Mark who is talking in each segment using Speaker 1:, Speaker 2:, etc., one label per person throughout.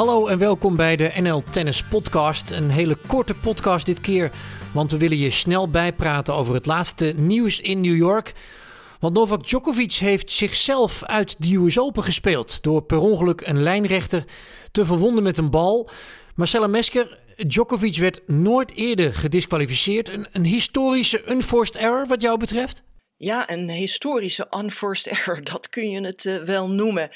Speaker 1: Hallo en welkom bij de NL Tennis Podcast. Een hele korte podcast dit keer, want we willen je snel bijpraten over het laatste nieuws in New York. Want Novak Djokovic heeft zichzelf uit de US Open gespeeld door per ongeluk een lijnrechter te verwonden met een bal. Marcella Mesker, Djokovic werd nooit eerder gedisqualificeerd. Een, een historische unforced error wat jou betreft?
Speaker 2: Ja, een historische unforced error, dat kun je het uh, wel noemen.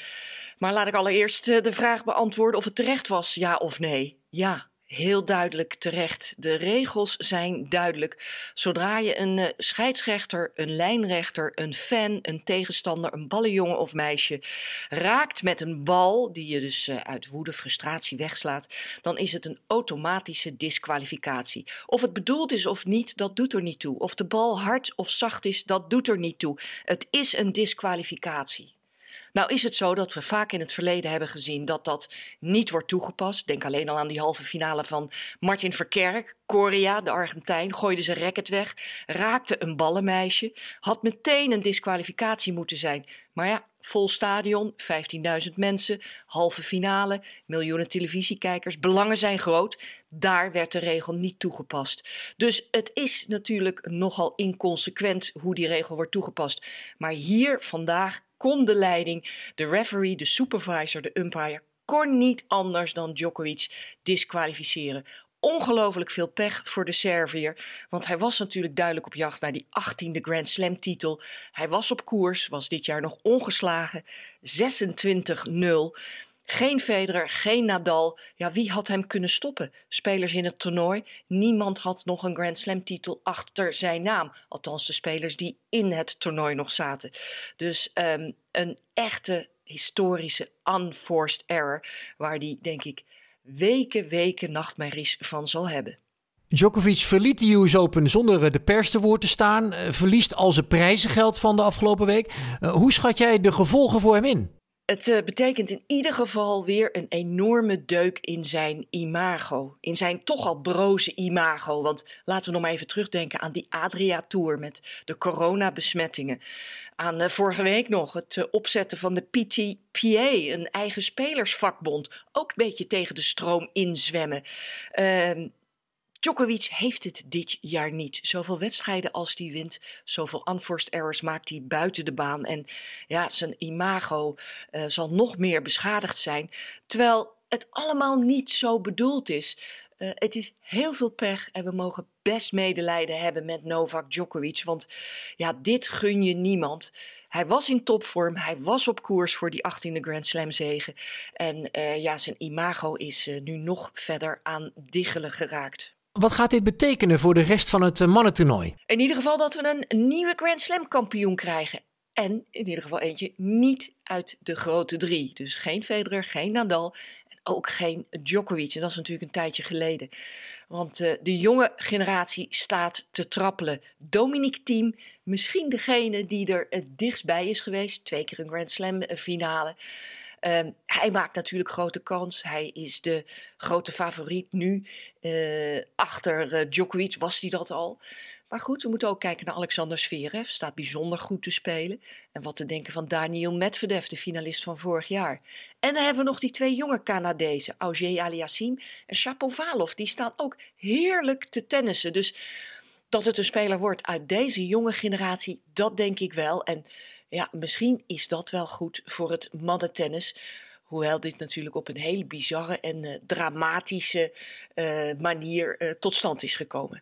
Speaker 2: Maar laat ik allereerst uh, de vraag beantwoorden of het terecht was, ja of nee. Ja, heel duidelijk terecht. De regels zijn duidelijk. Zodra je een uh, scheidsrechter, een lijnrechter, een fan, een tegenstander, een ballenjongen of meisje raakt met een bal die je dus uh, uit woede, frustratie wegslaat, dan is het een automatische disqualificatie. Of het bedoeld is of niet, dat doet er niet toe. Of de bal hard of zacht is, dat doet er niet toe. Het is een disqualificatie. Nou is het zo dat we vaak in het verleden hebben gezien dat dat niet wordt toegepast. Denk alleen al aan die halve finale van Martin Verkerk. Coria, de Argentijn, gooide zijn racket weg, raakte een ballenmeisje. Had meteen een disqualificatie moeten zijn. Maar ja, vol stadion, 15.000 mensen, halve finale, miljoenen televisiekijkers, belangen zijn groot. Daar werd de regel niet toegepast. Dus het is natuurlijk nogal inconsequent hoe die regel wordt toegepast. Maar hier vandaag de leiding, de referee, de supervisor, de umpire, kon niet anders dan Djokovic disqualificeren. Ongelooflijk veel pech voor de Servier. Want hij was natuurlijk duidelijk op jacht naar die 18e Grand Slam titel. Hij was op koers, was dit jaar nog ongeslagen. 26-0. Geen Federer, geen Nadal. Ja, wie had hem kunnen stoppen? Spelers in het toernooi. Niemand had nog een Grand Slam titel achter zijn naam. Althans, de spelers die in het toernooi nog zaten. Dus um, een echte historische unforced error. Waar die, denk ik, weken, weken nachtmerries van zal hebben.
Speaker 1: Djokovic verliet de US Open zonder de pers te woord te staan. Verliest al zijn prijzengeld van de afgelopen week. Hoe schat jij de gevolgen voor hem in?
Speaker 2: Het uh, betekent in ieder geval weer een enorme deuk in zijn imago. In zijn toch al broze imago. Want laten we nog maar even terugdenken aan die Adria-tour met de coronabesmettingen. Aan uh, vorige week nog het uh, opzetten van de PTPA, een eigen spelersvakbond. Ook een beetje tegen de stroom inzwemmen. Djokovic heeft het dit jaar niet. Zoveel wedstrijden als hij wint, zoveel unforced errors maakt hij buiten de baan. En ja, zijn imago uh, zal nog meer beschadigd zijn. Terwijl het allemaal niet zo bedoeld is. Uh, het is heel veel pech en we mogen best medelijden hebben met Novak Djokovic. Want ja, dit gun je niemand. Hij was in topvorm, hij was op koers voor die 18e Grand Slam zegen. En uh, ja, zijn imago is nu nog verder aan diggelen geraakt.
Speaker 1: Wat gaat dit betekenen voor de rest van het mannentoernooi?
Speaker 2: In ieder geval dat we een nieuwe Grand Slam kampioen krijgen. En in ieder geval eentje niet uit de grote drie. Dus geen Federer, geen Nadal en ook geen Djokovic. En dat is natuurlijk een tijdje geleden. Want uh, de jonge generatie staat te trappelen. Dominic Thiem, misschien degene die er het dichtst bij is geweest. Twee keer een Grand Slam finale. Um, hij maakt natuurlijk grote kans. Hij is de grote favoriet nu. Uh, achter uh, Djokovic was hij dat al. Maar goed, we moeten ook kijken naar Alexander Zverev. Staat bijzonder goed te spelen. En wat te denken van Daniel Medvedev, de finalist van vorig jaar. En dan hebben we nog die twee jonge Canadezen. Auger Aliassime en Shapovalov. Die staan ook heerlijk te tennissen. Dus dat het een speler wordt uit deze jonge generatie, dat denk ik wel. En ja, misschien is dat wel goed voor het mannentennis. Hoewel dit natuurlijk op een hele bizarre en uh, dramatische uh, manier uh, tot stand is gekomen.